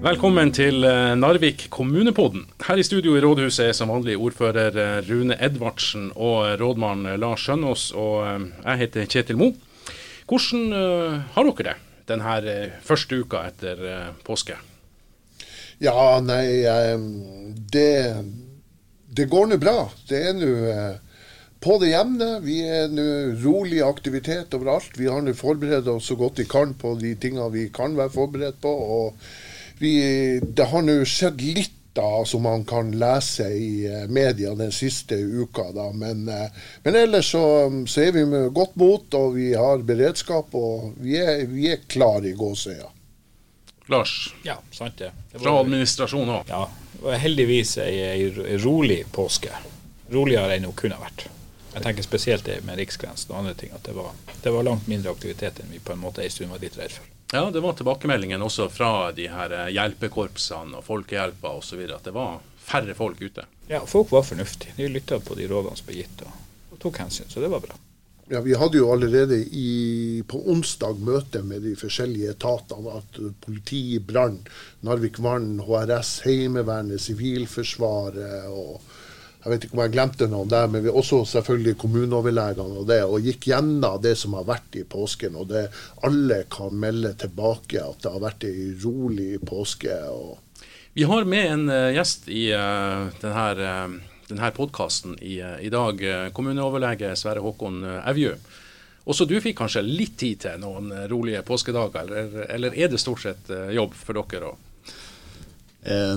Velkommen til eh, Narvik kommunepodden. Her i studio i rådhuset er som vanlig ordfører eh, Rune Edvardsen og rådmann Lars Skjønås, og eh, jeg heter Kjetil Mo. Hvordan har dere det denne første uka etter påske? Ja, nei Det, det går nå bra. Det er nå på det jevne. Vi er nå rolig aktivitet overalt. Vi har nå forberedt oss så godt vi kan på de tingene vi kan være forberedt på. og vi, det har nå skjedd litt da, som man kan lese i eh, media den siste uka. Da. Men, eh, men ellers så, så, er vi med godt mot, og vi har beredskap, og vi er, vi er klare i gåsøya. Lars, ja, sant det. det fra administrasjonen òg. Ja, var heldigvis ei rolig påske. Roligere enn hun kunne vært. Jeg tenker spesielt det med Riksgrensen og andre ting, at det var, det var langt mindre aktivitet enn vi på en måte en stund var litt redd for. Ja, det var tilbakemeldingen også fra de her eh, hjelpekorpsene og Folkehjelpa osv. at det var færre folk ute. Ja, folk var fornuftige. De lytta på de rådene som ble gitt og, og, tok hensyn, så det var bra. Ja, Vi hadde jo allerede i, på onsdag møte med de forskjellige etatene. at Politi, brann, Narvik Vann, HRS, Heimevernet, Sivilforsvaret og jeg vet ikke om jeg glemte noen der, men vi også selvfølgelig kommuneoverlegene og det, og gikk gjennom det som har vært i påsken. Og det alle kan melde tilbake at det har vært ei rolig påske. vi har med en uh, gjest i uh, denne, uh, denne podkasten i, uh, i, dag. Kommuneoverlege Sverre Håkon Evju. Også du fikk kanskje litt tid til noen rolige påskedager, eller, eller er det stort sett jobb for dere òg?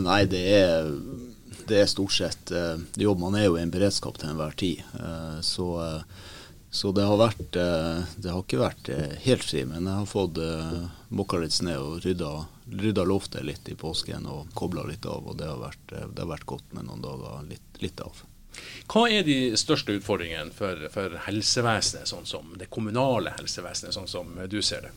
nei, det er det er stort sett eh, jobb. Man er jo i en beredskap til enhver tid. Eh, så, eh, så, det har vært Det har ikke vært helt fri, men jeg har fått mokka litt snø og rydda, rydda loftet litt i påsken og kobla litt av. Og det har vært, det har vært godt med noen dager litt, litt av. Hva er de største utfordringene for, for, helsevesenet, sånn som det kommunale helsevesenet, sånn som du ser det?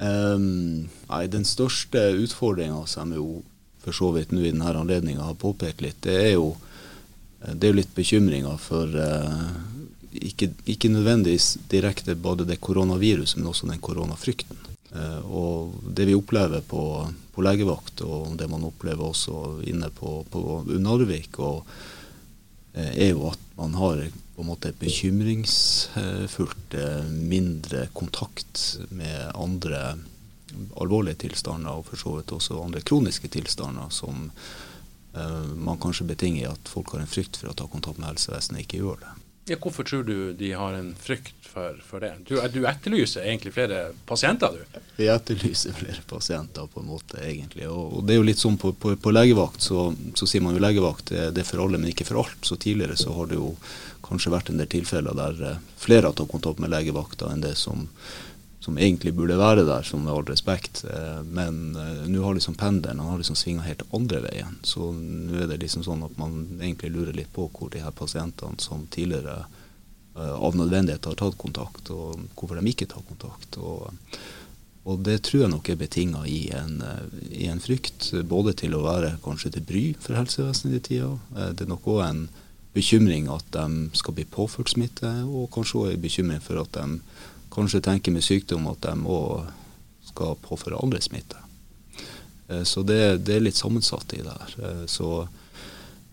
Um, nei, Den største utfordringa som er jo for så vidt nå i denne anledninga har påpekt litt, det er jo, det er litt bekymringer for uh, ikke, ikke, nødvendigvis direkte både det koronaviruset, men også den koronafrykten. Uh, og det vi opplever på, på, legevakt, og det man opplever også inne på, på Narvik, uh, er jo at man har på en måte bekymringsfullt mindre kontakt med andre alvorlige tilstander, og for så vidt også andre kroniske tilstander som uh, man kanskje betinger at folk har en frykt for å ta kontakt med helsevesenet, ikke gjør det. Ja, hvorfor tror du de har en frykt for, for det? Du, du, etterlyser egentlig flere pasienter, du? Vi etterlyser flere pasienter, på en måte, egentlig. Og, og det er jo litt sånn på, på, på legevakt, så, så, sier man jo legevakt det er for alle, men ikke for alt. Så tidligere så har det jo kanskje vært en del tilfeller der eh, flere har tatt kontakt med legevakta enn det som som egentlig burde være der, som med all respekt. Eh, men uh, nå har liksom pendelen han har liksom svinga helt andre veien. Så nå er det liksom sånn at man egentlig lurer litt på hvor de her pasientene som tidligere uh, av nødvendighet har tatt kontakt, og hvorfor de ikke tar kontakt. Og, og det tror jeg nok er betinga i, i, en frykt, både til å være kanskje til bry for helsevesenet i tida. Det er nok òg en bekymring at de skal bli påført smitte, og kanskje òg en bekymring for at de kanskje tenker med sykdom at de òg skal påføre andre smitte. Eh, så det, det, er litt sammensatt i det her. Eh, så,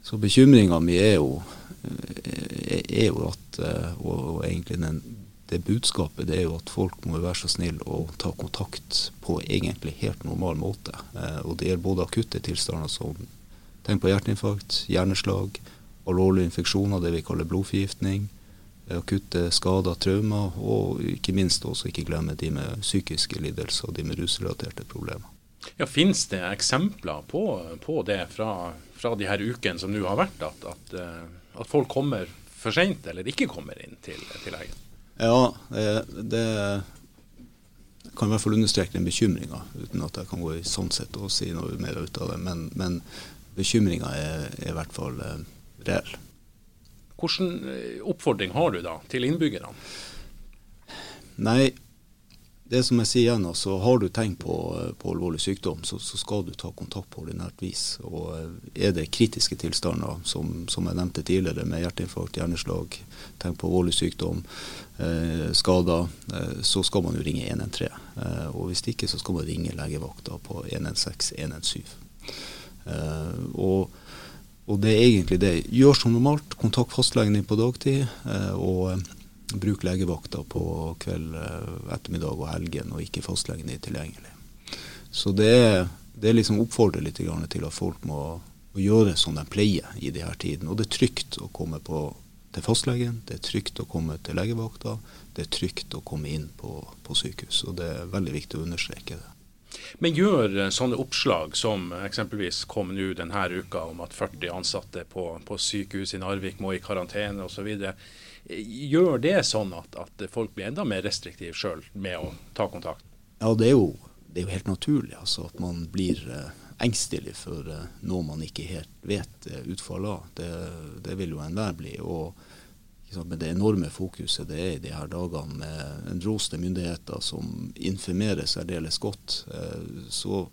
så bekymringa mi er jo, eh, er jo at Og, og egentlig den, det budskapet det er jo at folk må være så snille å ta kontakt på egentlig helt normal måte. Og det gjelder både akutte tilstander som tenk på hjerteinfarkt, hjerneslag, alvorlige infeksjoner, det vi kaller blodforgiftning akutte skader, traumer, og ikke minst også ikke glemme de med psykiske lidelser og de med rusrelaterte problemer. Ja, Finnes det eksempler på, på det fra, fra, de her ukene som nå har vært, at, at, eh, at, folk kommer for seint eller ikke kommer inn til, til legen? Ja, det, det kan i hvert fall understreke den bekymringa, uten at jeg kan gå i sånn sett og si noe mer ut av det. Men, men bekymringa er, er, i hvert fall eh, reell. Hvilken eh, oppfordring har du da til innbyggerne? Nei, det som jeg sier igjen, altså har du tegn på, på, alvorlig sykdom, så, så, skal du ta kontakt på ordinært vis. Og eh, er det kritiske tilstander, som, som jeg nevnte tidligere, med hjerteinfarkt, hjerneslag, tegn på alvorlig sykdom, eh, skader, eh, så skal man jo ringe 113. Eh, og hvis ikke, så skal man ringe legevakta på 116 117. Eh, og, og, det er egentlig det. Gjør som normalt. Kontakt fastlegen din på dagtid. Eh, og Bruk legevakta på kveld, eh, ettermiddag og helgen, og ikke fastlegen din tilgjengelig. Så det det liksom oppfordrer litt til at folk må, må gjøre som de pleier i de her tidene. Og det er trygt å komme på, til fastlegen, det er trygt å komme til legevakta, det er trygt å komme inn på, på sykehus. Og det er veldig viktig å understreke det. Men gjør eh, sånne oppslag som eksempelvis kom nå denne uka om at 40 ansatte på, på sykehus i Narvik må i karantene osv. Gjør det sånn at, at folk blir enda mer restriktive sjøl med å ta kontakt? Ja, det er jo, det er jo helt naturlig altså, at man blir uh, engstelig for noe man ikke helt vet utfallet av. Det, det, vil jo enhver bli. og med det enorme fokuset det er i de her dagene, med en ros til myndigheter som informerer særdeles godt, så,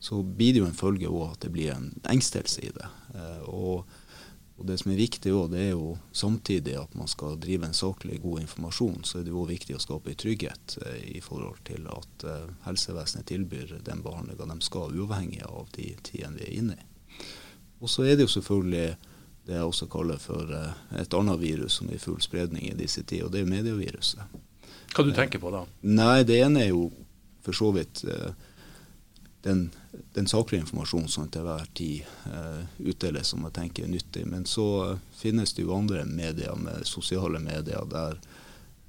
så, blir det jo en følge òg at det blir en engstelse i det. Og og Det som er viktig òg, det er jo samtidig at man skal drive en saklig god informasjon, så er det jo viktig å skape trygghet eh, i forhold til at eh, helsevesenet tilbyr den behandlinga de skal, uavhengig av de tidene vi er inne i. Og så er det jo selvfølgelig det jeg også kaller for eh, et annet virus som er i full spredning i disse tider, og det er medieviruset. Hva du tenker på da? Nei, Det ene er jo for så vidt eh, den, den saklige informasjonen som til hver tid uh, utdeles som jeg tenker er nyttig. Men så uh, finnes det jo andre medier, med sosiale medier, der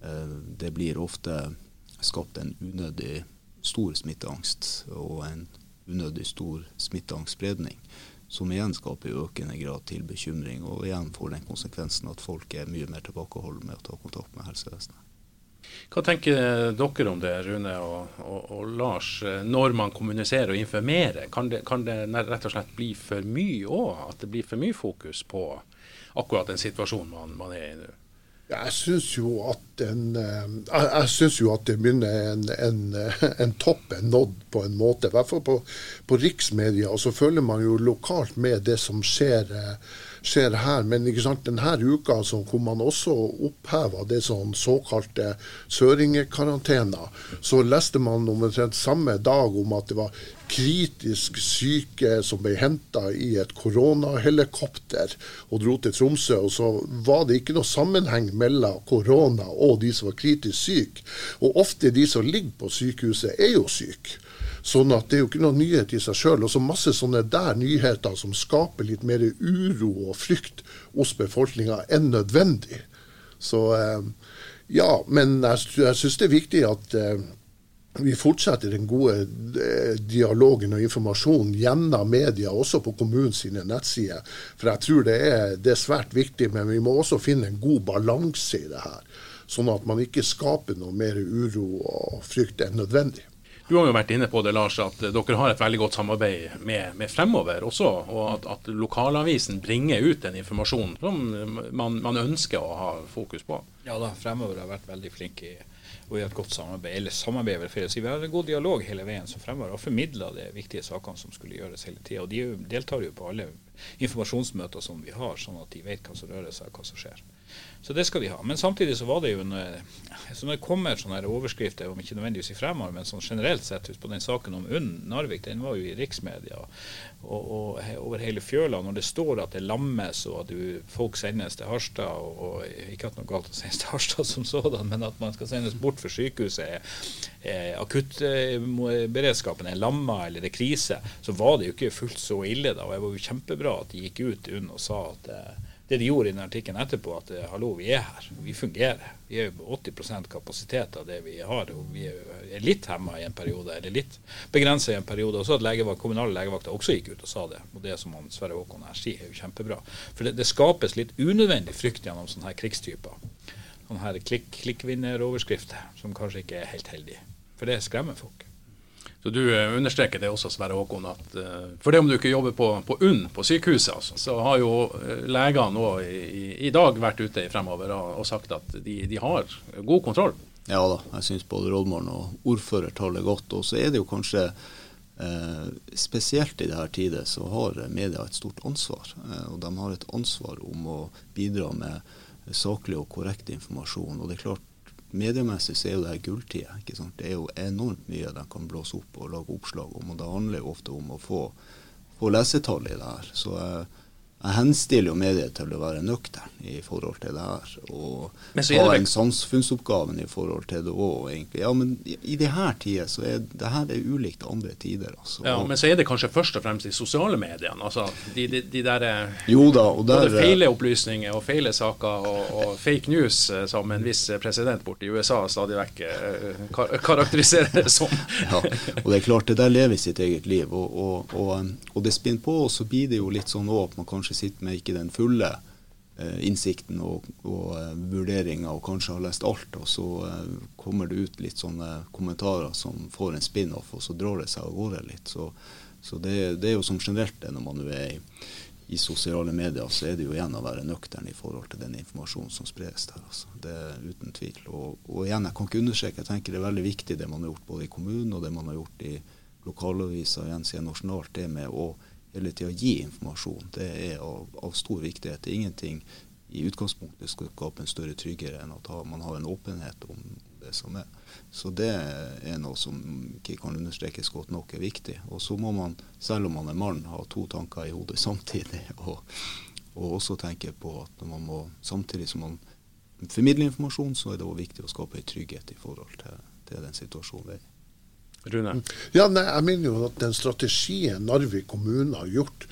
uh, det blir ofte skapt en unødig stor smitteangst og en unødig stor smitteangstspredning. Som igjen skaper i økende grad til bekymring, og igjen får den konsekvensen at folk er mye mer tilbakeholdne med å ta kontakt med helsevesenet. Hva tenker dere om det, Rune og, og, og Lars, når man kommuniserer og informerer? Kan det, kan det rett og slett bli for mye òg? At det blir for mye fokus på akkurat den situasjonen man, man er i nå? Jeg syns jo at en, eh, jeg, synes jo at det begynner en, en, en topp er nådd, på en måte. I hvert fall på, på riksmedia. Og så følger man jo lokalt med det som skjer eh, skjer her. Men denne uka så hvor man også oppheva det sånn såkalte søringekarantena, så leste man omtrent samme dag om at det var kritisk syke som ble henta i et koronahelikopter og dro til Tromsø. Og så var det ikke noe sammenheng mellom korona og de som var kritisk syke. Og ofte de som ligger på sykehuset, er jo syke. Sånn at det er jo ikke noe nyhet i seg sjøl. Og så masse sånne der nyheter som skaper litt mer uro og frykt hos befolkninga enn nødvendig. Så eh, ja, men jeg, jeg syns det er viktig at eh, vi fortsetter den gode eh, dialogen og informasjonen gjennom media, også på kommunens nettsider. For jeg tror det er, det er, svært viktig, men vi må også finne en god balanse i det her. Sånn at man ikke skaper noe mer uro og frykt enn nødvendig. Du har jo vært inne på det, Lars, at dere har et veldig godt samarbeid med, med Fremover også. Og at, at, lokalavisen bringer ut den informasjonen som man, man, ønsker å ha fokus på. Ja da, Fremover har vært veldig flinke i og i et godt samarbeid. Eller samarbeid vil feil si. Vi har en god dialog hele veien som Fremover har formidla de viktige sakene som skulle gjøres hele tida. De deltar jo på alle informasjonsmøter som vi har, sånn at de vet hva som rører seg, og hva som skjer. Så det skal de ha. Men samtidig så var det jo en, eh, så når det kommer sånne overskrifter, om ikke nødvendigvis i fremover, men sånn generelt sett ut på den saken om UNN Narvik, den var jo i riksmedia og, og, over hele fjøla. Når det står at det lammes og at du, folk sendes til Harstad, og, og, ikke at noe galt å sendes til Harstad som sådan, men at man skal sendes bort for sykehuset, akuttberedskapen er lamma eller det er krise, så var det jo ikke fullt så ille da. Og det var jo kjempebra at de gikk ut UNN og sa at eh, det de gjorde i den artikkelen etterpå, at eh, hallo, vi er her, vi fungerer. Vi er jo på 80 kapasitet av det vi har. og Vi er litt hemma i en periode, eller litt begrensa i en periode. Også at legevakt, kommunale legevakter også gikk ut og sa det. Og det som han Sverre Håkon her sier, er jo kjempebra. For det, det skapes litt unødvendig frykt gjennom sånne her krigstyper. Sånne her klikk, klikkvinneroverskrifter som kanskje ikke er helt heldige. For det skremmer folk. Så Du eh, understreker det også, Sverre Håkon, at uh, for det om du ikke jobber på, på UNN, på sykehuset, altså, så har jo uh, legene nå i, i, dag vært ute fremover og, sagt at de, de, har god kontroll Ja da, jeg syns både rådmannen og ordfører taler godt. Og så er det jo kanskje eh, spesielt i dette tider så har media et stort ansvar. Eh, og de har et ansvar om å bidra med saklig og korrekt informasjon. Og det er klart, mediemessig så er jo det her gulltida. Det er jo enormt mye de kan blåse opp og lage oppslag om. Og det handler jo ofte om å få, få lesetall i det her. Så eh, jeg henstiller jo mediet til å være nøktern i forhold til det her. Og ha en samfunnsoppgave i forhold til det òg, egentlig. Ja, men i, i det her tider så er det her er ulikt andre tider. Altså. Ja, Men så er det kanskje først og fremst de sosiale mediene. Altså de, de, de der eh, Jo da, og der, Både feile opplysninger og feile saker og, og, fake news, eh, som en viss president borte i USA stadig vekk eh, kar karakteriserer det som. ja, og det er klart, det der lever sitt eget liv. Og, og, og, og det spinner på, og så blir det jo litt sånn òg at man kanskje kanskje sitter med ikke den fulle eh, innsikten og, og uh, vurderinga og kanskje har lest alt, og så uh, kommer det ut litt sånne kommentarer som får en spin-off, og så drar det seg av gårde litt. Så, så det, det, er jo som generelt det når man er i, i, sosiale medier, så er det jo igjen å være nøktern i forhold til den informasjonen som spres der. Altså. Det er uten tvil. Og, og, igjen, jeg kan ikke understreke, jeg tenker det er veldig viktig det man har gjort både i kommunen og det man har gjort i lokalaviser, igjen siden nasjonalt, det med å eller til å gi informasjon. Det er av, av stor viktighet. Det er ingenting i utgangspunktet skal skape en større trygghet enn at man har en åpenhet om det som er. Så det er noe som ikke kan understrekes godt nok er viktig. Og så må man, selv om man er mann, ha to tanker i hodet samtidig. Og, og også tenke på at man må, samtidig som man formidler informasjon, så er det også viktig å skape en trygghet i forhold til, til den situasjonen vi er i. Rune? Ja, nei, jeg mener jo at den strategien Narvik kommune har gjort,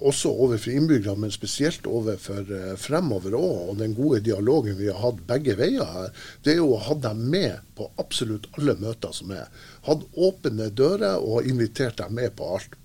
også overfor innbyggerne, men spesielt overfor uh, fremover òg, og den gode dialogen vi har hatt begge veier her, det er jo å ha dem med på absolutt alle møter som er. Hatt åpne dører og invitert dem med på alt.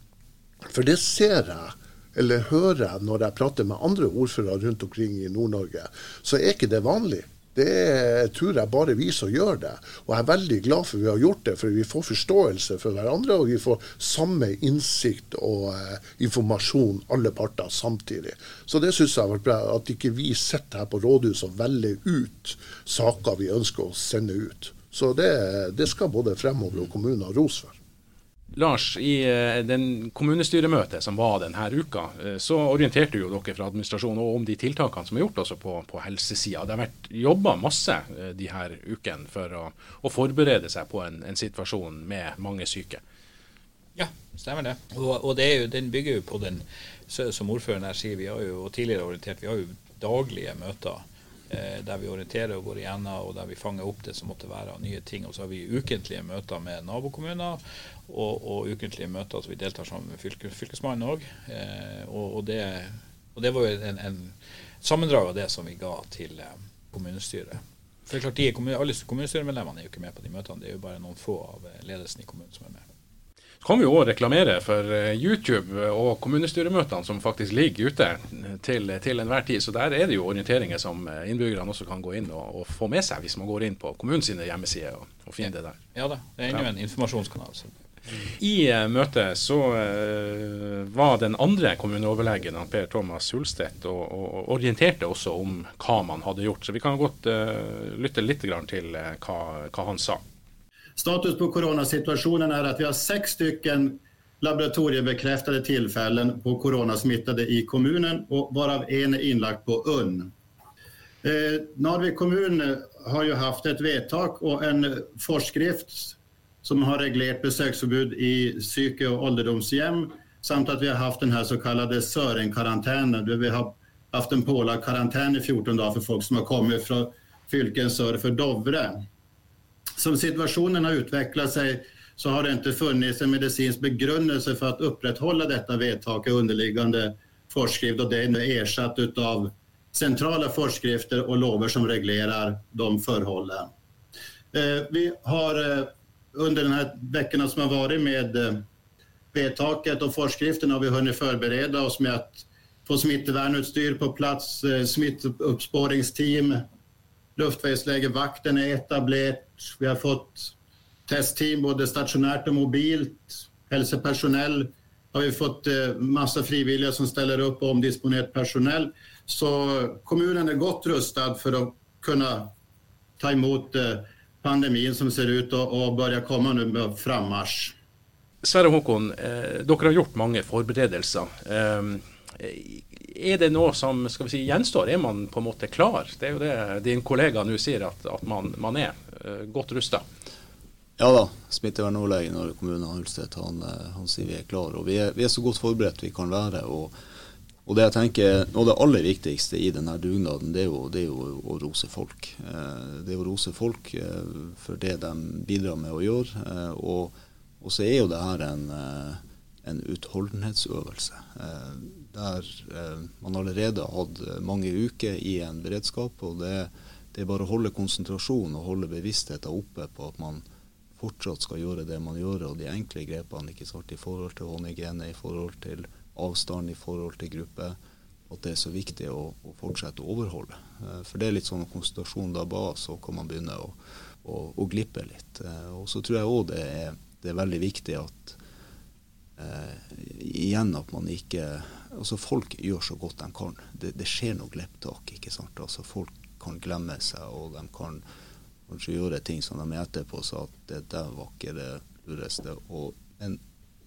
For det ser jeg eller hører jeg når jeg prater med andre ordførere rundt omkring i Nord-Norge, så er ikke det vanlig. Det tror jeg bare vi som gjør det. Og jeg er veldig glad for vi har gjort det, for vi får forståelse for hverandre, og vi får samme innsikt og eh, informasjon alle parter samtidig. Så det syns jeg har vært bra. At ikke vi sitter her på rådhuset og velger ut saker vi ønsker å sende ut. Så det, det skal både fremover og kommunen ha ros for. Lars, i eh, den kommunestyremøtet som var denne uka, eh, så orienterte jo dere fra administrasjonen om de tiltakene som er gjort også på, på helsesida. Det har vært jobba masse eh, de her ukene for å, å, forberede seg på en, en, situasjon med mange syke. Ja, stemmer det. Og, og det jo, den bygger jo på den, som ordføreren her sier, vi har jo tidligere orientert, vi har jo daglige møter der vi orienterer og går igjennom, og der vi fanger opp det som måtte være av nye ting. Og så har vi ukentlige møter med nabokommuner, og, og ukentlige møter så vi deltar sammen med fylke, Fylkesmannen òg. Eh, og, og, og, det var jo en, en, sammendrag av det som vi ga til eh, kommunestyret. For det er klart, de, Alle kommunestyremedlemmene er jo ikke med på de møtene, det er jo bare noen få av ledelsen i kommunen som er med kan vi òg reklamere for eh, YouTube og kommunestyremøtene som faktisk ligger ute til, til enhver tid. Så der er det jo orienteringer som eh, innbyggerne også kan gå inn og, og få med seg hvis man går inn på kommunens hjemmesider og, og finner det der. Ja da, det er ennå en informasjonskanal. Så. I uh, møtet så uh, var den andre kommuneoverlegen, Per Thomas Hulstedt, og, og, orienterte også om hva man hadde gjort. Så vi kan godt uh, lytte litt til hva, hva han sa. Status på koronasituasjonen er at vi har sex stycken laboratoriebekreftede tilfeller på coronasmittade i kommunen og varav en er innlagt på UNN. Eh, Narvik kommun har jo hatt et vedtak og en forskrift som har regulert besøksforbud i psyke og alderdomshjem, samt at vi har hatt den här så kallade Sörenkarantänen där vi har hatt en pålagd karantene i 14 dager for folk som har kommet fra fylken sør for Dovre. Som situationen har utvecklat seg, så har det ikke funnes en medicinsk begrunnelse for å opprettholde dette vedtaket og underliggende forskrift og det er nu ersatt av centrala forskrifter og lover som regulerer de förhållen. Eh, vi har eh, under denne veckorna som har vært med eh, vedtaket og forskriften, har vi hunnit forberede oss med att få smittevernutstyr på plass, smittuppspåringsteam, luftveislegevakten er etablerat. Vi har fått testteam både stasjonært og mobilt. Helsepersonell har vi fått masse frivillige som stiller opp, og omdisponert personell. Så kommunen er godt rustet for å kunne ta imot pandemien som ser ut til å begynne å komme nå med frammarsj. Sverre Håkon, eh, dere har gjort mange forberedelser. Eh, er det noe som si, gjenstår? Er man på en måte klar? Det er jo det din kollega nå sier, at, at man, man, er eh, godt rusta. Ja da. Smittevernoverlegen og kommunen Hulstedt han, eh, han, sier vi er klare. Og vi er, vi er, så godt forberedt vi kan være. og og det jeg tenker, Noe av det aller viktigste i denne dugnaden, det er jo, det er jo å rose folk. Eh, det er å rose folk for det de bidrar med å gjøre. og og så er jo det her en, eh, en utholdenhetsøvelse. Eh, der eh, man allerede har hatt mange uker i en beredskap. og det, det er bare å holde konsentrasjonen og holde bevisstheten oppe på at man fortsatt skal gjøre det man gjør, og de enkle grepene ikke sant, i forhold til håndhygiene, i forhold til avstand, i forhold til gruppe. At det er så viktig å, å fortsette å overholde. For det er litt sånn at konsentrasjonen da ba, så kan man begynne å, å, å glippe litt. Og så tror jeg òg det det er veldig viktig at eh, igjen at man ikke altså Folk gjør så godt de kan. Det, det skjer noe glipptak. ikke sant? Altså Folk kan glemme seg, og de kan kanskje gjøre ting som de etterpå sa at det der var ikke det lureste. Og, men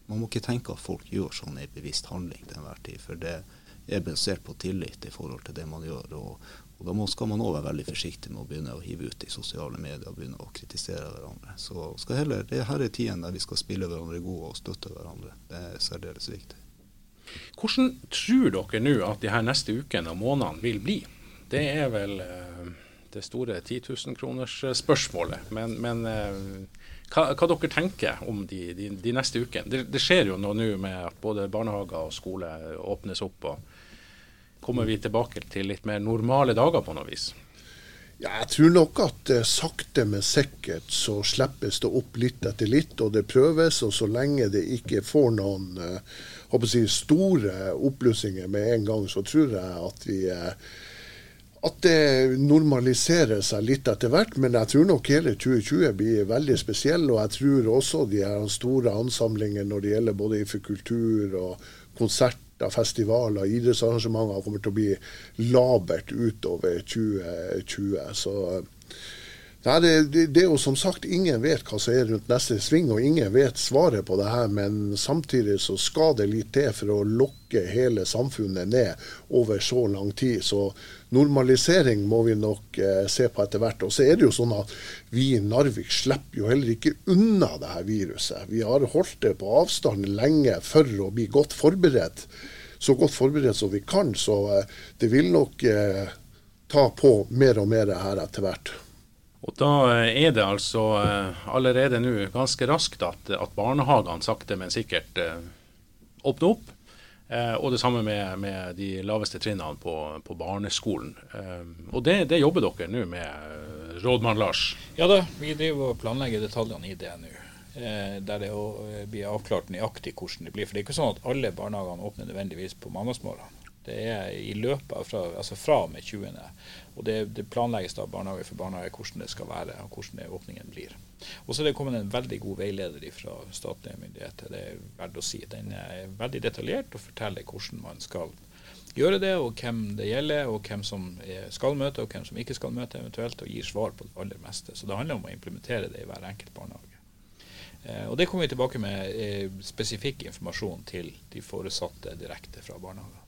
man må ikke tenke at folk gjør sånn i bevisst handling til enhver tid. For det er basert på tillit i forhold til det man gjør. Og, og Da må, skal man òg være veldig forsiktig med å begynne å hive ut i sosiale medier og begynne å kritisere hverandre. Så skal heller, det her er tiden der vi skal spille hverandre gode og støtte hverandre. Det er særdeles viktig. Hvordan tror dere nå at de her neste ukene og månedene vil bli? Det er vel eh, det store 10 000-kronersspørsmålet. Men, men eh, hva, hva, dere tenker om de, de, de neste ukene? Det, det, skjer jo noe nå med at både barnehager og skole åpnes opp. og kommer vi tilbake til litt mer normale dager på noe vis? Ja, jeg tror nok at eh, sakte, men sikkert så slippes det opp litt etter litt, og det prøves. Og så lenge det ikke får noen uh, si, store oppblussinger med en gang, så tror jeg at vi uh, at det normaliserer seg litt etter hvert, men jeg tror nok hele 2020 blir veldig spesiell. Og jeg tror også de her store ansamlingene når det gjelder både kultur og konserter, festivaler idrettsarrangementer kommer til å bli labert utover 2020. Så Nei, det, det, er jo som sagt ingen vet hva som er rundt neste sving, og ingen vet svaret på det her. Men samtidig så skal det litt til for å lokke hele samfunnet ned over så lang tid. Så normalisering må vi nok eh, se på etter hvert. Og så er det jo sånn at vi i Narvik slipper jo heller ikke unna det her viruset. Vi har holdt det på avstand lenge for å bli godt forberedt. Så godt forberedt som vi kan. Så eh, det vil nok eh, ta på mer og mer her etter hvert. Og Da eh, er det altså eh, allerede nå ganske raskt at, at barnehagene sakte, men sikkert eh, åpner opp. og det samme med, med de laveste trinnene på, på barneskolen. og det, det, jobber dere nå med, rådmann Lars? Ja da, vi driver og planlegger detaljene i det nå. Der det blir avklart nøyaktig hvordan det blir. For det er ikke sånn at alle barnehagene åpner nødvendigvis på mandagsmorgen. Det er i løpet fra, altså fra og med 20. Og det, det, planlegges da barnehage for barnehage hvordan det skal være og hvordan åpningen blir. Og så er det kommet en veldig god veileder fra statlige myndigheter. Det er verdt å si. Den er veldig detaljert og forteller hvordan man skal gjøre det, og hvem det gjelder, og hvem som skal møte og hvem som ikke skal møte eventuelt, og gir svar på det aller meste. Så det handler om å implementere det i hver enkelt barnehage. Eh, og Det kommer vi tilbake med eh, spesifikk informasjon til de foresatte direkte fra barnehagen.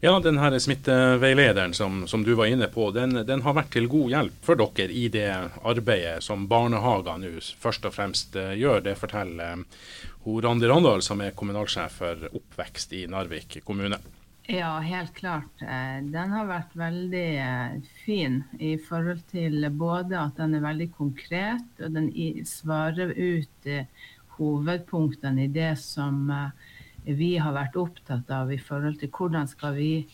Ja, den her smitteveilederen som, som, du var inne på, den, den, har vært til god hjelp for dere i det arbeidet som barnehager nå først og fremst uh, gjør. Det forteller uh, Randi Randal, som er kommunalsjef for oppvekst i Narvik kommune. Ja, helt klart. Eh, den har vært veldig fin i forhold til både at den er veldig konkret, og den svarer ut hovedpunktene i det som vi har vært opptatt av i forhold til hvordan skal vi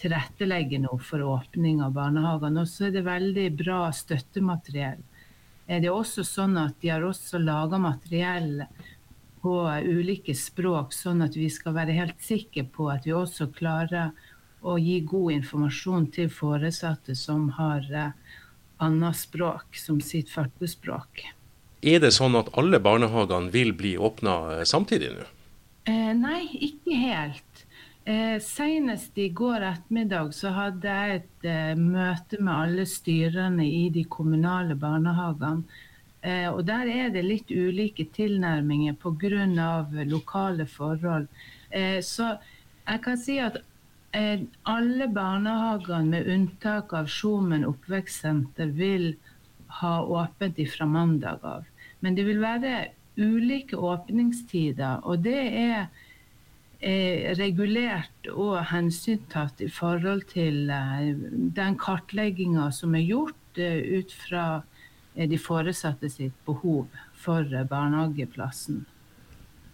tilrettelegge nå for åpning av barnehagene. Og så er det veldig bra støttemateriell. Det er også sånn at De har også laga materiell på ulike språk, sånn at vi skal være helt sikre på at vi også klarer å gi god informasjon til foresatte som har eh, annet språk som sitt førstespråk. Er det sånn at alle barnehagene vil bli åpna eh, samtidig nå? Eh, nei, ikke helt. Eh, senest i går ettermiddag så hadde jeg et eh, møte med alle styrene i de kommunale barnehagene. Eh, og Der er det litt ulike tilnærminger pga. lokale forhold. Eh, så jeg kan si at eh, alle barnehagene, med unntak av Skjomen oppvekstsenter, vil ha åpent ifra mandag av. Men det vil være ulike åpningstider, og det er regulert og hensyntatt i forhold til den kartlegginga som er gjort ut fra de foresatte sitt behov for barnehageplassen.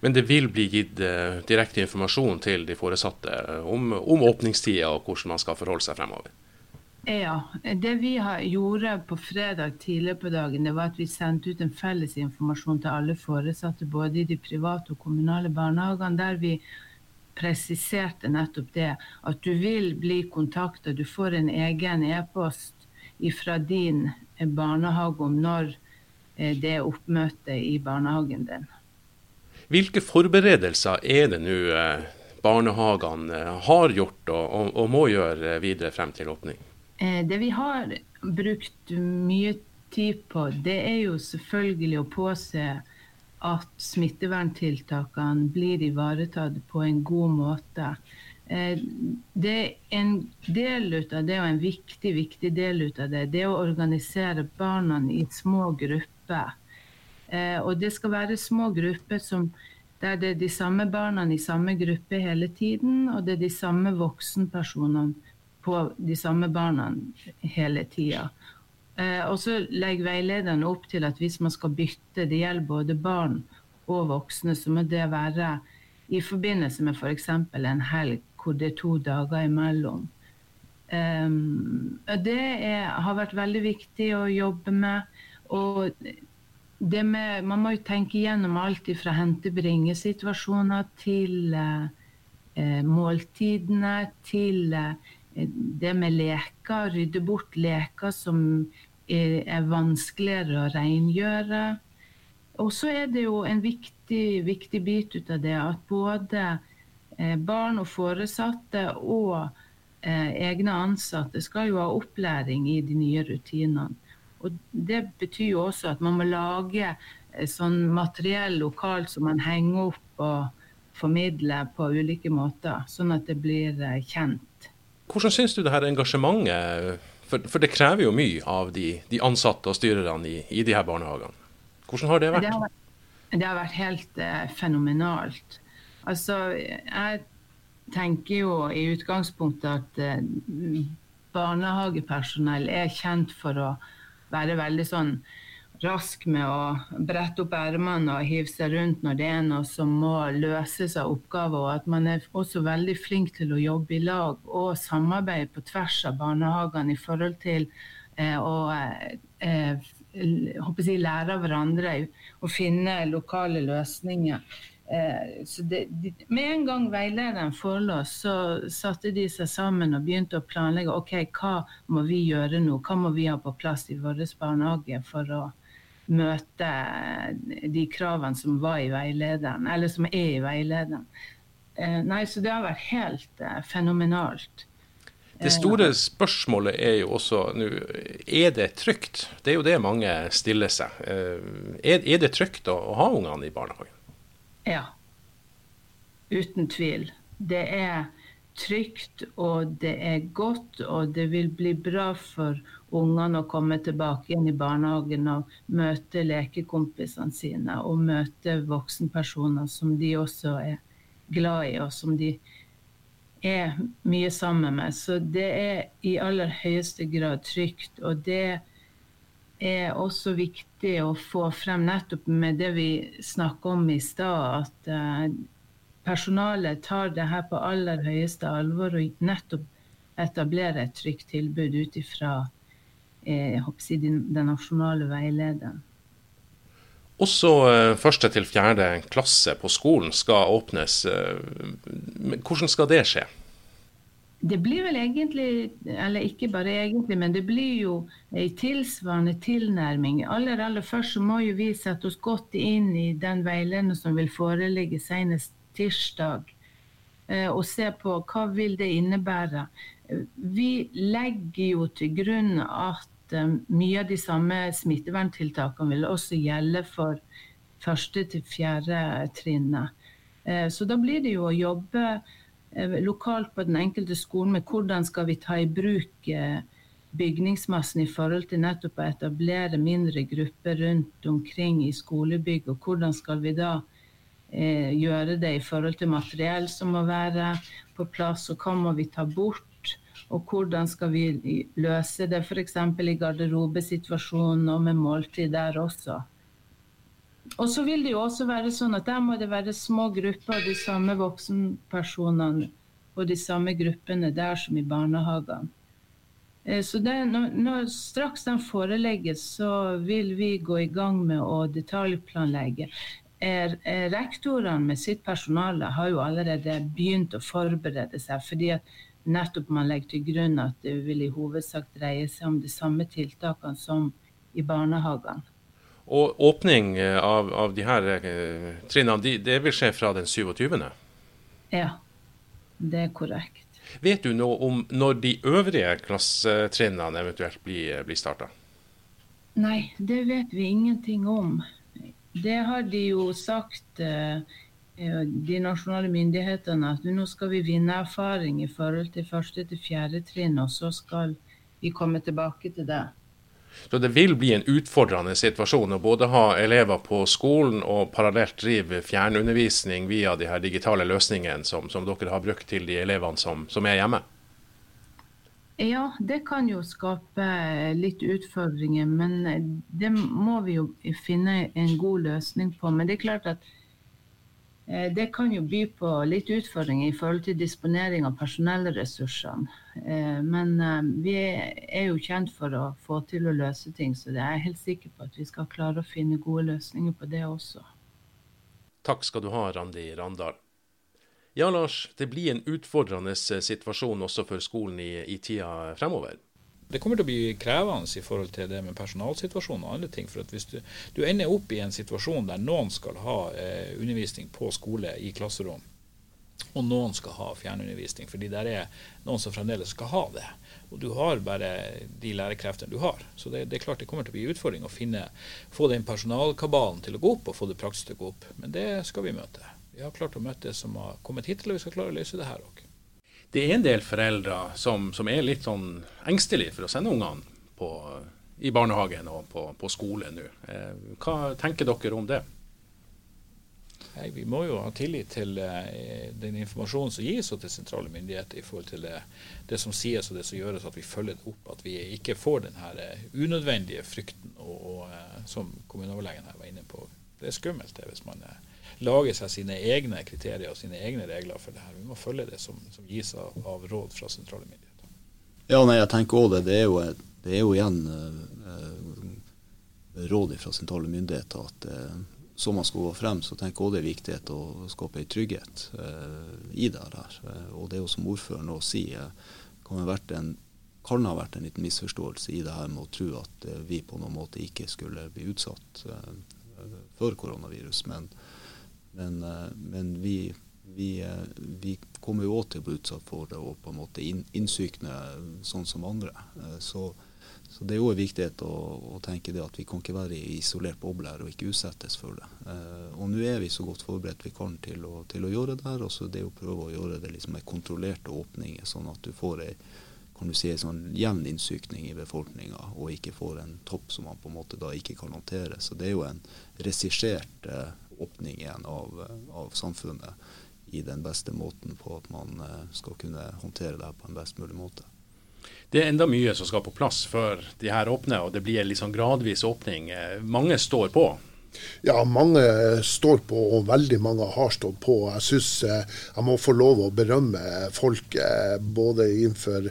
Men det vil bli gitt direkte informasjon til de foresatte om, om åpningstida og hvordan man skal forholde seg fremover? Ja. Det vi gjorde på fredag tidlig på dagen, det var at vi sendte ut en felles informasjon til alle foresatte, både i de private og kommunale barnehagene, der vi presiserte nettopp det. At du vil bli kontakta. Du får en egen e-post fra din barnehage om når eh, det er oppmøte i barnehagen din. Hvilke forberedelser er det nå eh, barnehagene eh, har gjort og, og, må gjøre videre frem til åpning? Det vi har brukt mye tid på, det er jo selvfølgelig å påse at smitteverntiltakene blir ivaretatt på en god måte. Eh, det er en del av det, og en viktig, viktig del av det, det er å organisere barna i små grupper. Eh, og det skal være små grupper som, der det er de samme barna i samme gruppe hele tiden, og det er de samme voksenpersonene på de samme barna hele tida. Eh, og så legger veilederen opp til at hvis man skal bytte, det gjelder både barn og voksne, så må det være i forbindelse med f.eks. en helg hvor det er to dager imellom. Um, det er, har vært veldig viktig å jobbe med. Og det med, man må jo tenke gjennom alt fra hente-bringe-situasjoner til eh, måltidene, til eh, det med leker. Rydde bort leker som er, er vanskeligere å rengjøre. Og så er det jo en viktig, viktig bit ut av det at både Eh, barn og foresatte og eh, egne ansatte skal jo ha opplæring i de nye rutinene. Og Det betyr jo også at man må lage eh, sånn materiell lokalt som man henger opp og formidler på ulike måter, sånn at det blir kjent. Hvordan syns du det her engasjementet for, for, det krever jo mye av de, de ansatte og styrerne i, i, de her barnehagene. Hvordan har det vært? Det har, det har vært helt eh, fenomenalt. Altså, jeg tenker jo i utgangspunktet at eh, barnehagepersonell er kjent for å være veldig sånn rask med å brette opp ermene og hive seg rundt når det er noe som må løses av oppgaver. Og at man er også veldig flink til å jobbe i lag og samarbeide på tvers av barnehagene i forhold til eh, å eh, jeg, lære av hverandre og finne lokale løsninger. Eh, det, de, med en gang veilederen forelå, så satte de seg sammen og begynte å planlegge ok, hva må vi gjøre nå, hva må vi ha på plass i vår barnehage for å møte de kravene som var i veilederen, eller som er i veilederen. Eh, nei, så det har vært helt eh, fenomenalt. Det store spørsmålet er jo også nå, er det trygt? Det er jo det mange stiller seg. Er, er det trygt å, å ha ungene i barnehagen? Ja. Uten tvil. Det er trygt, og det er godt, og det vil bli bra for ungene å komme tilbake igjen i barnehagen og møte lekekompisene sine og møte voksenpersoner som de også er glad i, og som de er mye sammen med. Så det er i aller høyeste grad trygt. Og det er også viktig å få frem nettopp med det vi snakka om i stad, at uh, personalet tar det her på aller høyeste alvor og nettopp etablerer et trygt tilbud ut ifra eh, den, den, nasjonale veilederen. Også eh, første til fjerde klasse på skolen skal åpnes. Hvordan skal det skje? Det blir vel egentlig, eller ikke bare egentlig, men det blir jo ei tilsvarende tilnærming. Aller aller først så må jo vi sette oss godt inn i den veilederen som vil foreligge senest tirsdag, eh, og se på hva vil det innebære. Vi legger jo til grunn at um, mye av de samme smitteverntiltakene vil også gjelde for første til fjerde trinnet. Uh, så da blir det jo å jobbe lokalt på den enkelte skolen med hvordan skal vi ta i bruk bygningsmassen i forhold til nettopp å etablere mindre grupper rundt omkring i skolebygg, og hvordan skal vi da eh, gjøre det i forhold til materiell som må være på plass, og hva må vi ta bort? Og hvordan skal vi løse det f.eks. i garderobesituasjonen og med måltid der også. Og så vil det jo også være sånn at der må det være små grupper av de samme voksenpersonene og de samme gruppene der som i barnehagene. Eh, så det, når, når, straks den forelegges, så vil vi gå i gang med å detaljplanlegge. Er, er rektorene med sitt personale har jo allerede begynt å forberede seg. fordi at nettopp man legger til grunn at det vil i hovedsak dreie seg om de samme tiltakene som i barnehagene. Og åpning eh, av, av de her eh, trinnene, de, det vil skje fra den 27.? Ja, det er korrekt. Vet du noe om når de øvrige klassetrinnene eventuelt blir, blir starta? Nei, det vet vi ingenting om. Det har de jo sagt, eh, eh, de nasjonale myndighetene, at nå skal vi vinne erfaring i forhold til første til fjerde trinn, og så skal vi komme tilbake til det. Så det vil bli en utfordrende situasjon å både ha elever på skolen og parallelt drive fjernundervisning via de her digitale løsningene som, som dere har brukt til de elevene som, som, er hjemme? Ja, det kan jo skape litt utfordringer, men det må vi jo finne en god løsning på. Men det er klart at Eh, det kan jo by på litt utfordringer i forhold til disponering av personellressursene. Eh, men eh, vi er jo kjent for å få til å løse ting, så jeg er helt sikker på at vi skal klare å finne gode løsninger på det også. Takk skal du ha, Randi Randal. Ja, Lars, det blir en utfordrende situasjon også for skolen i, i tida fremover det kommer til å bli krevende i forhold til det med personalsituasjonen og andre ting. For hvis du, du ender opp i en situasjon der noen skal ha eh, undervisning på skole i klasserom, og noen skal ha fjernundervisning, fordi det er noen som fremdeles skal ha det. Og du har bare de lærerkreftene du har. Så det, det, er klart det kommer til å bli utfordring å finne, få den personalkabalen til å gå opp, og få det praktisk til å gå opp. Men det skal vi møte. Vi har klart å møte det som har kommet hittil, og vi skal klare å løse det her òg det er en del foreldre som, som er litt sånn engstelige for å sende ungene på, i barnehagen og på, på skole nå. Eh, hva tenker dere om det? Nei, vi må jo ha tillit til eh, den informasjonen som gis til sentrale myndigheter i forhold til det, det, som sies og det som gjøres, at vi følger det opp. At vi ikke får den her eh, unødvendige frykten og, og, eh, som kommuneoverlegen her var inne på. Det er skummelt det hvis man eh, lage seg sine egne kriterier og sine egne regler for det her. Vi må følge det som, som gis av, av, råd fra sentrale myndigheter. Ja, nei, jeg tenker også det. Det er jo, det er jo igjen eh, råd fra sentrale myndigheter at eh, som man skal gå frem, så tenker jeg også det er viktig å skape en trygghet eh, i det her. Eh, og det er jo som ordføreren nå sier, kan ha vært en kan ha vært en liten misforståelse i det her med å tro at eh, vi på noen måte ikke skulle bli utsatt eh, for koronavirus. Men men, eh, men vi, vi, eh, vi, kommer jo òg til å bli utsatt for det og på en måte innsykne sånn som andre. Eh, så, så det er jo en viktighet å, å, tenke det at vi kan ikke være i isolert boble her og ikke utsettes for det. og nå er vi så godt forberedt vi kan til å, til å gjøre det her. Og så det å prøve å gjøre det liksom med kontrollerte åpninger, sånn at du får ei kan du si, en sånn jevn innsykning i befolkninga, og ikke får en topp som man på en måte da ikke kan håndtere. Så det er jo en regissert eh, åpning igjen av, av, samfunnet i den beste måten på at man eh, skal kunne håndtere det på en best mulig måte. Det er enda mye som skal på plass før de her åpner, og det blir en liksom gradvis åpning. Eh, mange står på. Ja, mange står på, og veldig mange har stått på. Jeg syns eh, jeg må få lov å berømme folk både innenfor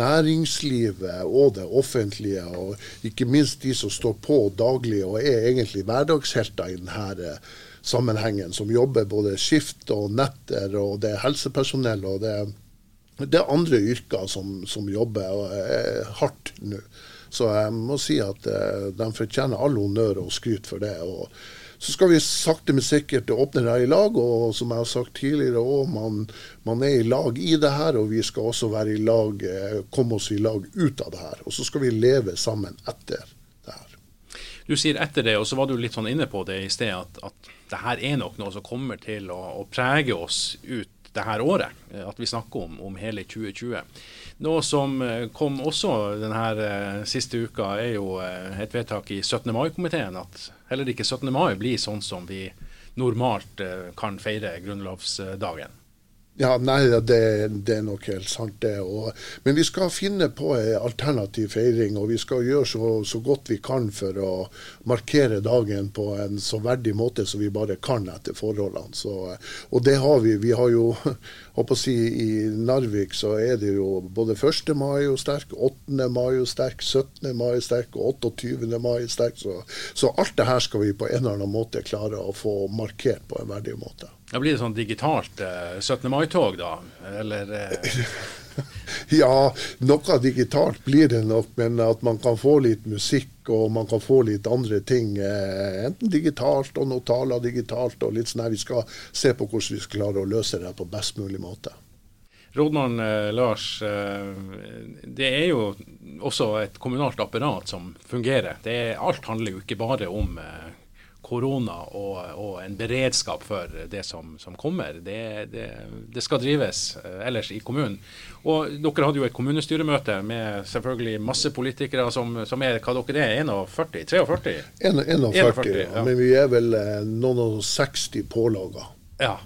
næringslivet og det offentlige, og ikke minst de som står på daglig og er egentlig hverdagshelter i denne sammenhengen, som jobber både skift og netter, og det er helsepersonell og det, det er andre yrker som, som jobber eh, hardt nå. Så jeg må si at eh, de fortjener all honnør og skryt for det. og så skal vi sakte, men sikkert åpne det i lag. Og som jeg har sagt tidligere òg, man, man, er i lag i det her. Og vi skal også være i lag, eh, komme oss i lag ut av det her. Og så skal vi leve sammen etter det her. Du sier etter det, og så var du litt sånn inne på det i sted, at, at det her er nok noe som kommer til å, å prege oss ut det her året. At vi snakker om, om hele 2020. Noe som eh, kom også denne eh, siste uka, er jo eh, et vedtak i 17. mai-komiteen at heller ikke 17. mai blir sånn som vi normalt kan feire grunnlovsdagen. Ja, nei, det, det, er nok helt sant, det. Og, men vi skal finne på en alternativ feiring, og vi skal gjøre så, så, godt vi kan for å markere dagen på en så verdig måte som vi bare kan etter forholdene. Så, og det har vi. Vi har jo håper å si, I Narvik så er det jo både 1. mai og sterk, 8. mai og sterk, 17. mai sterk og 28. mai sterk. Så, så alt det her skal vi på en eller annen måte klare å få markert på en verdig måte. Da blir det sånn digitalt eh, 17. mai-tog, da? Eller eh... Ja, noe digitalt blir det nok, men at man kan få litt musikk og man kan få litt andre ting. Eh, enten digitalt og notaler digitalt og litt sånn her. Vi skal se på hvordan vi skal klare å løse det på best mulig måte. Rådmann eh, Lars, eh, det er jo også et kommunalt apparat som fungerer. Er, alt handler jo ikke bare om eh, korona og, og, en beredskap for det som, som kommer. Det, det, det, skal drives uh, ellers i kommunen. Og Dere hadde jo et kommunestyremøte med selvfølgelig masse politikere som, som er hva dere er, 41? 43? 41, 41 ja. men vi er vel uh, noen og 60 pålaga. Ja.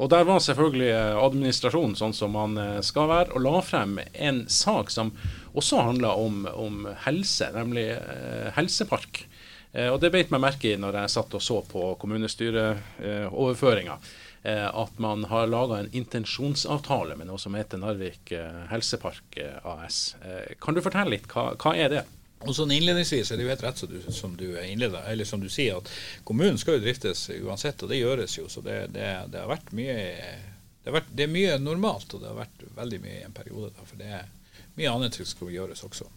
Og der var selvfølgelig eh, administrasjonen sånn som man skal være, og la frem en sak som også handla om, om, helse, nemlig eh, helsepark. Eh, og det beit meg merke i når jeg satt og så på kommunestyreoverføringa. Eh, at man har laga en intensjonsavtale med noe som heter Narvik eh, helsepark AS. Kan du fortelle litt, hva, hva er det? Og sånn Innledningsvis er det jo helt rett som du, som du innleder, eller som du sier, at kommunen skal jo driftes uansett, og det gjøres jo. Så det, det, det har vært mye det, har vært, det, er mye normalt, og det har vært veldig mye i en periode. Da, for det er mye annet som skal gjøres også.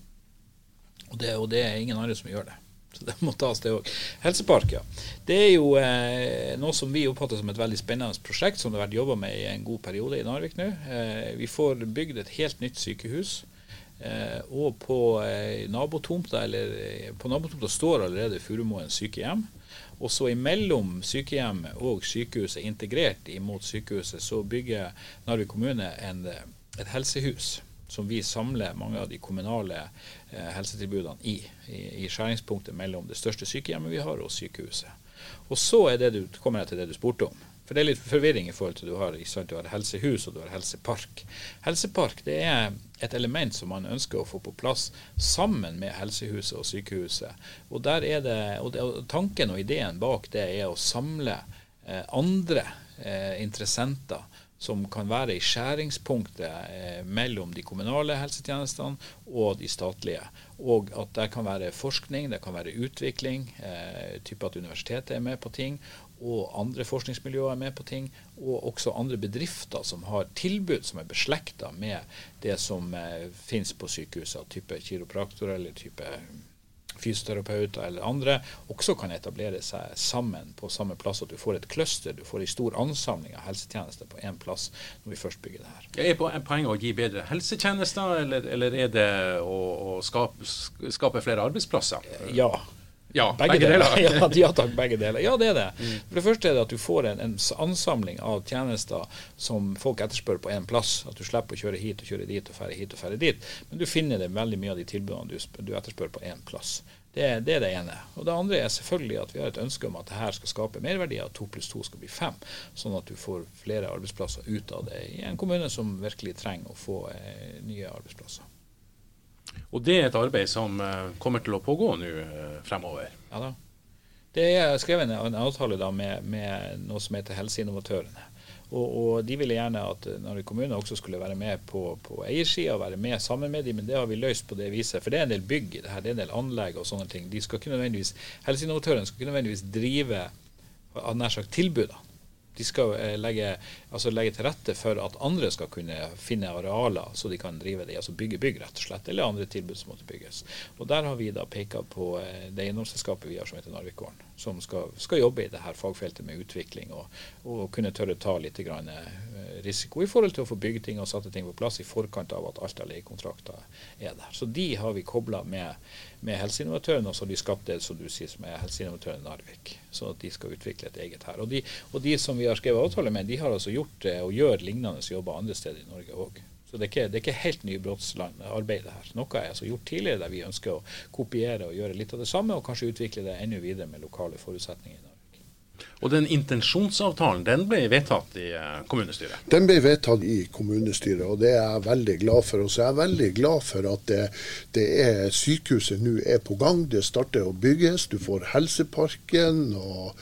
Og det, og det er ingen andre som gjør det. Så det må tas, det òg. Helsepark, ja. Det er jo eh, noe som vi oppfatter som et veldig spennende prosjekt, som det har vært jobba med i en god periode i Narvik nå. Eh, vi får bygd et helt nytt sykehus. Eh, og på eh, nabotomta eller eh, på nabotomta står allerede Furumoen sykehjem. Og så imellom sykehjemmet og sykehuset, integrert imot sykehuset, så bygger Narvik kommune en, et helsehus som vi samler mange av de kommunale eh, helsetilbudene i, i, i, skjæringspunktet mellom det største sykehjemmet vi har, og sykehuset. Og så du, kommer jeg til det du spurte om. For det er litt forvirring i forhold til du har, du har helsehus og du har helsepark. Helsepark det er et element som man ønsker å få på plass sammen med helsehuset og sykehuset. Og, det, og Tanken og ideen bak det er å samle eh, andre eh, interessenter som kan være i skjæringspunktet eh, mellom de kommunale helsetjenestene og de statlige. Og at det kan være forskning, det kan være utvikling, eh, type at universitetet er med på ting, og andre forskningsmiljøer er med på ting, og også andre bedrifter som har tilbud som er beslekta med det som eh, finnes på sykehuset, type kiropraktor eller type fysioterapeuter eller andre også kan etablere seg sammen på samme plass. At du får et cluster, du får en stor ansamling av helsetjenester på én plass når vi først bygger det her. Er poenget å gi bedre helsetjenester, eller, eller er det å, å skape, skape, flere arbeidsplasser? Ja. Ja, begge, begge deler. deler. ja, ja, takk, begge deler. Ja, det er det. Mm. For det første er det at du får en, en, ansamling av tjenester som folk etterspør på én plass. At du slipper å kjøre hit og kjøre dit og ferde hit og ferde dit. Men du finner det veldig mye av de tilbudene du, du etterspør på én plass. Det, det, er det ene. Og det andre er selvfølgelig at vi har et ønske om at det her skal skape merverdier. At to pluss to skal bli fem. Sånn at du får flere arbeidsplasser ut av det i en kommune som virkelig trenger å få eh, nye arbeidsplasser. Og det er et arbeid som uh, kommer til å pågå nå uh, fremover? Ja da. Det er skrevet en, avtale da med, med, noe som heter Helseinnovatørene. Og, og, de ville gjerne at Narvik kommune også skulle være med på, på eiersida, være med sammen med dem, men det har vi løst på det viset. For det er en del bygg i det her, det er en del anlegg og sånne ting. De skal ikke nødvendigvis, Helseinnovatørene skal ikke nødvendigvis drive nær sagt tilbudene. De skal eh, legge, altså legge, til rette for at andre skal kunne finne arealer så de kan drive det, altså bygge bygg, rett og slett, eller andre tilbud som måtte bygges. Og Der har vi da peka på eh, det eiendomsselskapet vi har som heter Narvikgården, som skal, skal, jobbe i det her fagfeltet med utvikling og, og kunne tørre ta litt grann, eh, risiko i forhold til å få bygge ting og satte ting på plass i forkant av at alt av leiekontrakter er der. Så de har vi kobla med med helseinnovatøren, og så har de skapt det som du sier som er helseinnovatøren Narvik. Sånn at de skal utvikle et eget her. Og de, og de som vi har skrevet avtale med, de har altså gjort og gjør lignende jobber andre steder i Norge òg. Så det er ikke, det er ikke helt nybrottsarbeid her. Noe er altså gjort tidligere der vi ønsker å kopiere og gjøre litt av det samme, og kanskje utvikle det enda videre med lokale forutsetninger. i Norge. Og den intensjonsavtalen den ble vedtatt i eh, kommunestyret? Den ble vedtatt i kommunestyret, og det er jeg veldig glad for. Og så er jeg veldig glad for at det, det er, sykehuset nå er på gang. Det starter å bygges. Du får Helseparken. og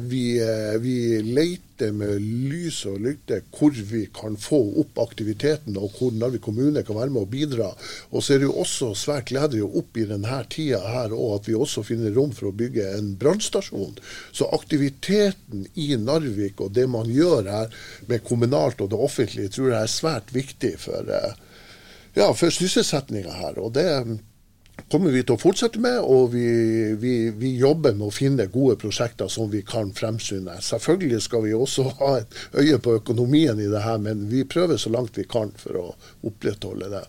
vi, eh, vi, leter med lys og lykte hvor vi kan få opp aktiviteten, og hvor Narvik kommune kan være med å bidra. Og så er det jo også svært gledelig opp i denne tida her og at vi også finner rom for å bygge en brannstasjon. Så aktiviteten i Narvik og det man gjør her med kommunalt og det offentlige, tror jeg er svært viktig for, eh, ja, for sysselsettinga her. Og det kommer vi til å fortsette med, og vi, vi, vi, jobber med å finne gode prosjekter som vi kan fremsynde. Selvfølgelig skal vi også ha et øye på økonomien i det her, men vi prøver så langt vi kan for å opprettholde det.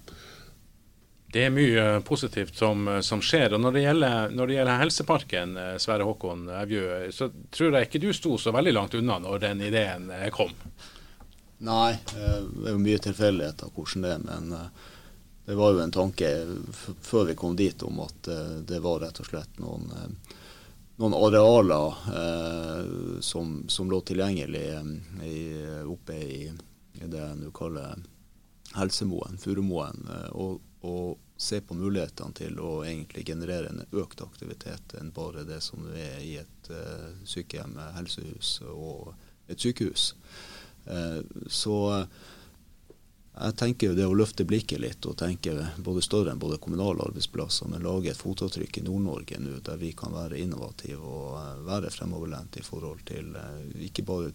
Det er mye positivt som, som skjer. og når det, gjelder, når det, gjelder, Helseparken, eh, Sverre Håkon Evjø, så tror jeg ikke du sto så veldig langt unna når den ideen eh, kom? Nei, eh, det er jo mye tilfeldigheter hvordan det er. men det var jo en tanke før vi kom dit om at eh, det var rett og slett noen, eh, noen arealer eh, som, som, lå tilgjengelig i, oppe i, i det nå kaller Helsemoen, Furumoen. Og, og, se på mulighetene til å egentlig generere en økt aktivitet enn bare det som det er i et sykehjem, helsehus og et sykehus. så jeg tenker det å løfte blikket litt og tenke både større enn både kommunale arbeidsplasser, men lage et fotavtrykk i Nord-Norge nå der vi kan være innovative og eh, være fremoverlent i forhold til eh, ikke bare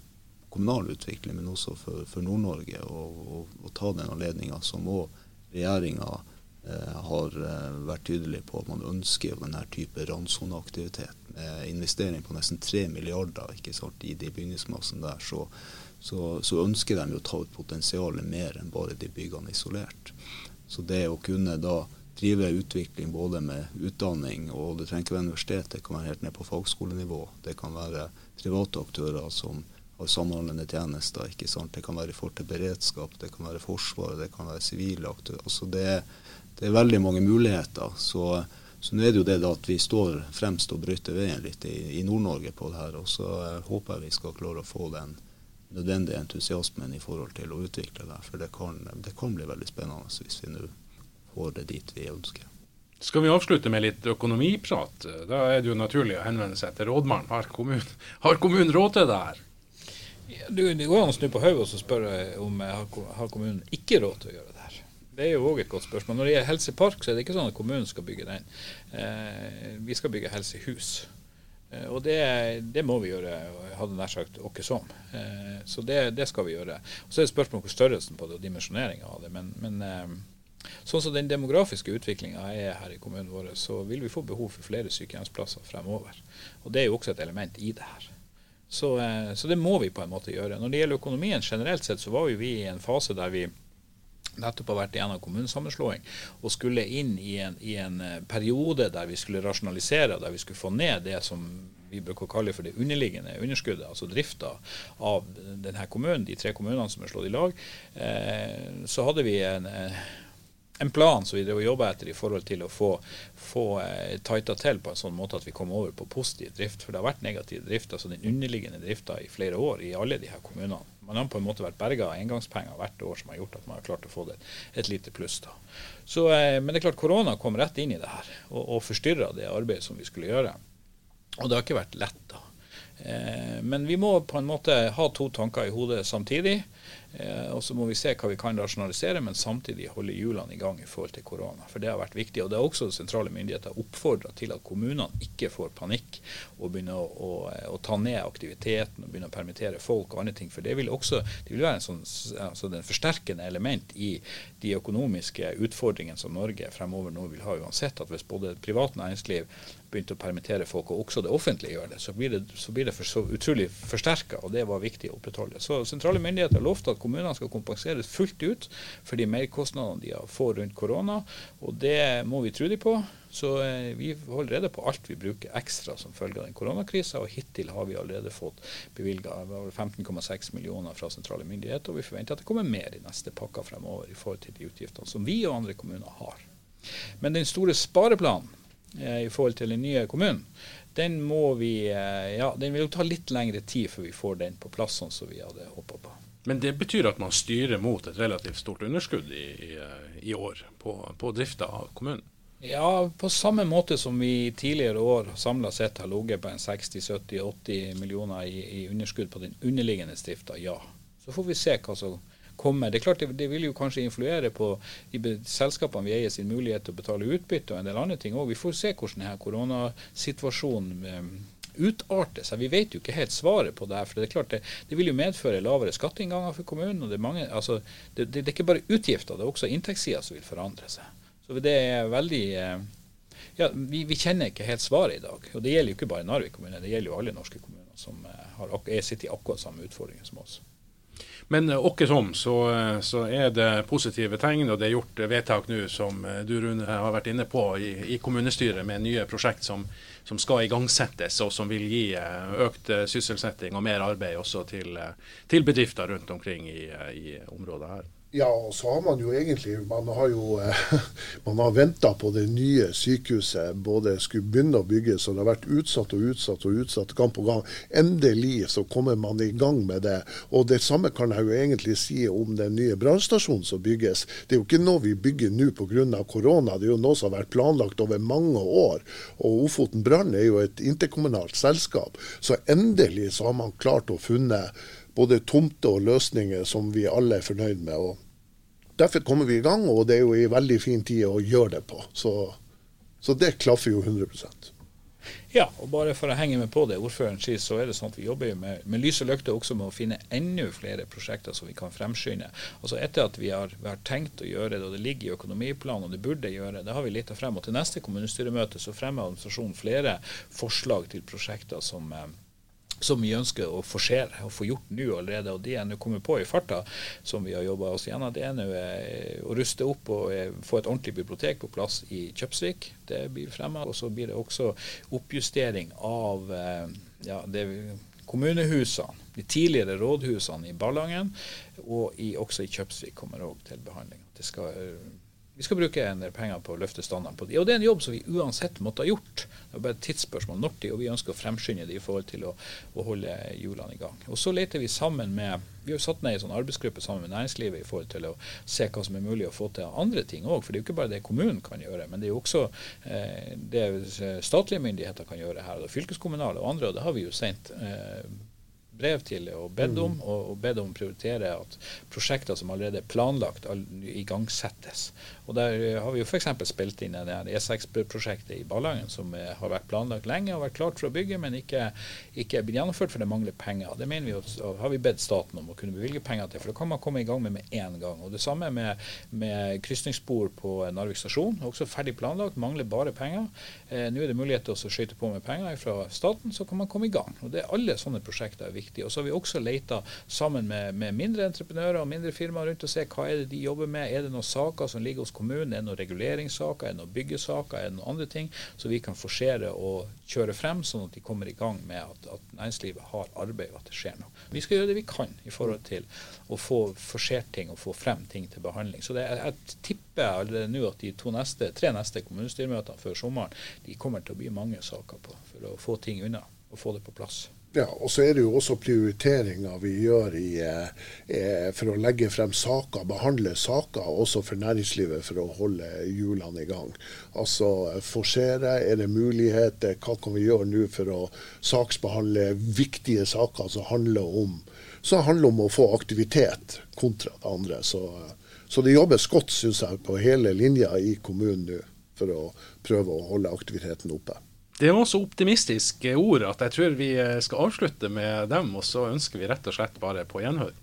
kommunal utvikling, men også for, for Nord-Norge. Og, og, og, ta den anledninga som òg regjeringa eh, har eh, vært tydelig på at man ønsker denne type randsoneaktivitet. Med investering på nesten 3 milliarder ikke sant, i de bygningsmassen der. så så, så, ønsker de å ta ut potensialet mer enn bare de byggene isolert. Så det å kunne da drive utvikling både med utdanning, og det trenger ikke være universitet, det kan være helt ned på fagskolenivå. Det kan være private aktører som har samhandlende tjenester. ikke sant? Det kan være i forhold til beredskap, det kan være Forsvaret, det kan være sivile aktører. Altså det, det, er veldig mange muligheter. Så, så nå er det jo det at vi står fremst og bryter veien litt i, i Nord-Norge på det her. Og så eh, håper jeg vi skal klare å få den nødvendige entusiasmen i forhold til å utvikle det. For det kan, det kan bli veldig spennende hvis vi nå får det dit vi ønsker. Skal vi avslutte med litt økonomiprat? Da er det jo naturlig å henvende seg til rådmannen. Har kommunen, har kommunen råd til det her? Ja, det går an å snu på hodet og spørre om har kommunen ikke råd til å gjøre det her. Det er jo òg et godt spørsmål. Når det gjelder helsepark, så er det ikke sånn at kommunen skal bygge den. Eh, vi skal bygge helsehus. Eh, og det, det, må vi gjøre, hadde nær sagt åkke som. Eh, så det, det, skal vi gjøre. Og Så er det spørsmål hvor størrelsen på det og dimensjoneringa av det. Men, men, eh, sånn som den demografiske utviklinga er her i kommunen vår, så vil vi få behov for flere sykehjemsplasser fremover. Og det er jo også et element i det her. Så, så det må vi på en måte gjøre. Når det gjelder økonomien generelt sett, så var jo vi i en fase der vi nettopp har vært igjennom kommunesammenslåing og skulle inn i en, i en, eh, periode der vi skulle rasjonalisere, der vi skulle få ned det som vi bruker å kalle for det underliggende underskuddet, altså drifta av denne kommunen, de tre kommunene som er slått i lag, eh, så hadde vi en, eh, en plan som vi drev og jobba etter i forhold til å få, få eh, tighta til på en sånn måte at vi kom over på positiv drift. For det har vært negativ drift, altså den underliggende drifta i flere år i alle de her kommunene man har på en måte vært berga av engangspenger hvert år som har gjort at man har klart å få det et lite pluss. da. Så, eh, men det er klart korona kom rett inn i det her og, og forstyrra det arbeidet som vi skulle gjøre. Og det har ikke vært lett. da. Eh, men vi må på en måte ha to tanker i hodet samtidig. Eh, og så må vi se hva vi kan rasjonalisere, men samtidig holde hjulene i gang i forhold til korona. For det har vært viktig. Og det har også sentrale myndigheter oppfordra til at kommunene ikke får panikk og begynner å, å, å, ta ned aktiviteten og begynner å permittere folk og andre ting. For det vil også det vil være en sånn, altså den forsterkende element i de økonomiske utfordringene som Norge fremover nå vil ha uansett. At hvis både privat næringsliv begynte å permittere folk, og også det offentlige gjør det, så blir det, så blir det for, så utrolig forsterka. Det var viktig å opprettholde. Så sentrale myndigheter har lovt at kommunene skal kompenseres fullt ut for de merkostnadene de får rundt korona. Og det må vi tro de på. Så eh, vi holder rede på alt vi bruker ekstra som følge av den koronakrisa. Og hittil har vi allerede fått bevilga 15,6 millioner fra sentrale myndigheter. Og vi forventer at det kommer mer i neste pakke fremover i forhold til de utgiftene som vi og andre kommuner har. Men den store spareplanen Eh, i forhold til den nye kommunen, den må vi eh, Ja, den vil jo ta litt lengre tid før vi får den på plass sånn som vi hadde håpa på. Men det betyr at man styrer mot et relativt stort underskudd i, i, i år på, på drifta av kommunen? Ja, på samme måte som vi tidligere år samla sett har ligget på en 60-70-80 millioner i, i, underskudd på den underliggende drifta, ja. Så får vi se hva som kommer. Det er klart det, det vil jo kanskje influere på de selskapene vi eier sin mulighet til å betale utbytte og en del andre ting òg. Vi får se hvordan denne koronasituasjonen utarter seg. Vi vet jo ikke helt svaret på det her. for Det er klart det, det vil jo medføre lavere skatteinnganger for kommunen. og Det er, mange, altså, det, det, det er ikke bare utgifter, det er også inntektssida som vil forandre seg. Så det er veldig uh, ja, vi, vi, kjenner ikke helt svaret i dag. Og det gjelder jo ikke bare Narvik kommune, det gjelder jo alle norske kommuner som uh, har, er sitter i akkurat samme utfordringer som oss. Men åkke som, så, så, er det positive tegn, og det er gjort vedtak nå som eh, du Rune har vært inne på i, i kommunestyret med nye prosjekt som, som, skal igangsettes, og som vil gi eh, økt eh, sysselsetting og mer arbeid også til, til bedrifter rundt omkring i, i området her. Ja, og så har man jo egentlig Man har jo eh, man har venta på det nye sykehuset. Både skulle begynne å bygges, og det har vært utsatt og utsatt og utsatt gang på gang. Endelig så kommer man i gang med det. Og det samme kan jeg jo egentlig si om den nye brannstasjonen som bygges. Det er jo ikke noe vi bygger nå pga. korona, det er jo noe som har vært planlagt over mange år. Og Ofoten brann er jo et interkommunalt selskap. Så endelig så har man klart å funne både tomter og løsninger som vi alle er fornøyd med. og Derfor kommer vi i gang, og det er jo en veldig fin tid å gjøre det på. Så, så det klaffer jo 100% ja, og bare for å henge med på det ordføreren sier, så er det sånn at vi jobber med, med lys og lykte også med å finne enda flere prosjekter som vi kan fremskynde. Altså Etter at vi har, vi har tenkt å gjøre det, og det ligger i økonomiplanen og det burde gjøre, det har vi litt frem. Og til neste kommunestyremøte så fremmer administrasjonen flere forslag til prosjekter som eh, som vi ønsker å forsere og få gjort nå allerede. og Det er nå kommet på i farta, som vi har jobba oss gjennom. Det er nå eh, å ruste opp og eh, få et ordentlig bibliotek på plass i Kjøpsvik. Det blir fremma. Og så blir det også oppjustering av eh, ja, det, kommunehusene. De tidligere rådhusene i Ballangen og i, også i Kjøpsvik kommer òg til behandling. Det skal vi skal bruke en del penger på å løfte standarden på de. Og det er en jobb som vi uansett måtte ha gjort. Det er bare et tidsspørsmål når de, og vi ønsker å fremskynde det i forhold til å, å holde hjulene i gang. Og så leter vi sammen med Vi har satt ned en sånn arbeidsgruppe sammen med næringslivet i forhold til å se hva som er mulig å få til andre ting òg. For det er jo ikke bare det kommunen kan gjøre, men det er jo også eh, det statlige myndigheter kan gjøre her. Og fylkeskommunale og andre, og det har vi jo sendt eh, brev til og bedt om, mm. og, og bedt om å prioritere at prosjekter som allerede er planlagt, igangsettes. Og Der har vi jo f.eks. spilt inn det E6-prosjektet i Ballangen, som er, har vært planlagt lenge og vært klart for å bygge, men ikke, ikke blitt gjennomført for det mangler penger. Det mener vi jo, har vi bedt staten om å kunne bevilge penger til, for det kan man komme i gang med med én gang. Og Det samme med, med krysningsspor på Narvik stasjon. Også ferdig planlagt, mangler bare penger. Eh, Nå er det mulighet til å skøyte på med penger fra staten, så kan man komme i gang. Og det, er Alle sånne prosjekter er viktige viktig. Og så har vi også leita sammen med, med, mindre entreprenører og mindre firmaer rundt og se hva er det de jobber med. Er det noen saker som ligger hos kommunen? Er det noen reguleringssaker? Er det noen byggesaker? Er det noen andre ting? Så vi kan forsere og kjøre frem, sånn at de kommer i gang med at, at næringslivet har arbeid og at det skjer noe. Vi skal gjøre det vi kan i forhold til å få forsert ting og få frem ting til behandling. Så det, jeg tipper allerede nå at de neste, tre neste kommunestyremøtene før sommeren de kommer til å bli mange saker på for å få ting unna og få det på plass. Ja, og så er det jo også prioriteringer vi gjør i, eh, for å legge frem saker, behandle saker, også for næringslivet for å holde hjulene i gang. Altså forsere, er det muligheter, hva kan vi gjøre nå for å saksbehandle viktige saker som handler om, som handler om å få aktivitet kontra det andre. Så, så det jobbes godt, syns jeg, på hele linja i kommunen nå for å prøve å holde aktiviteten oppe. Det var så optimistiske ord at jeg tror vi skal avslutte med dem, og så ønsker vi rett og slett bare på gjenhør.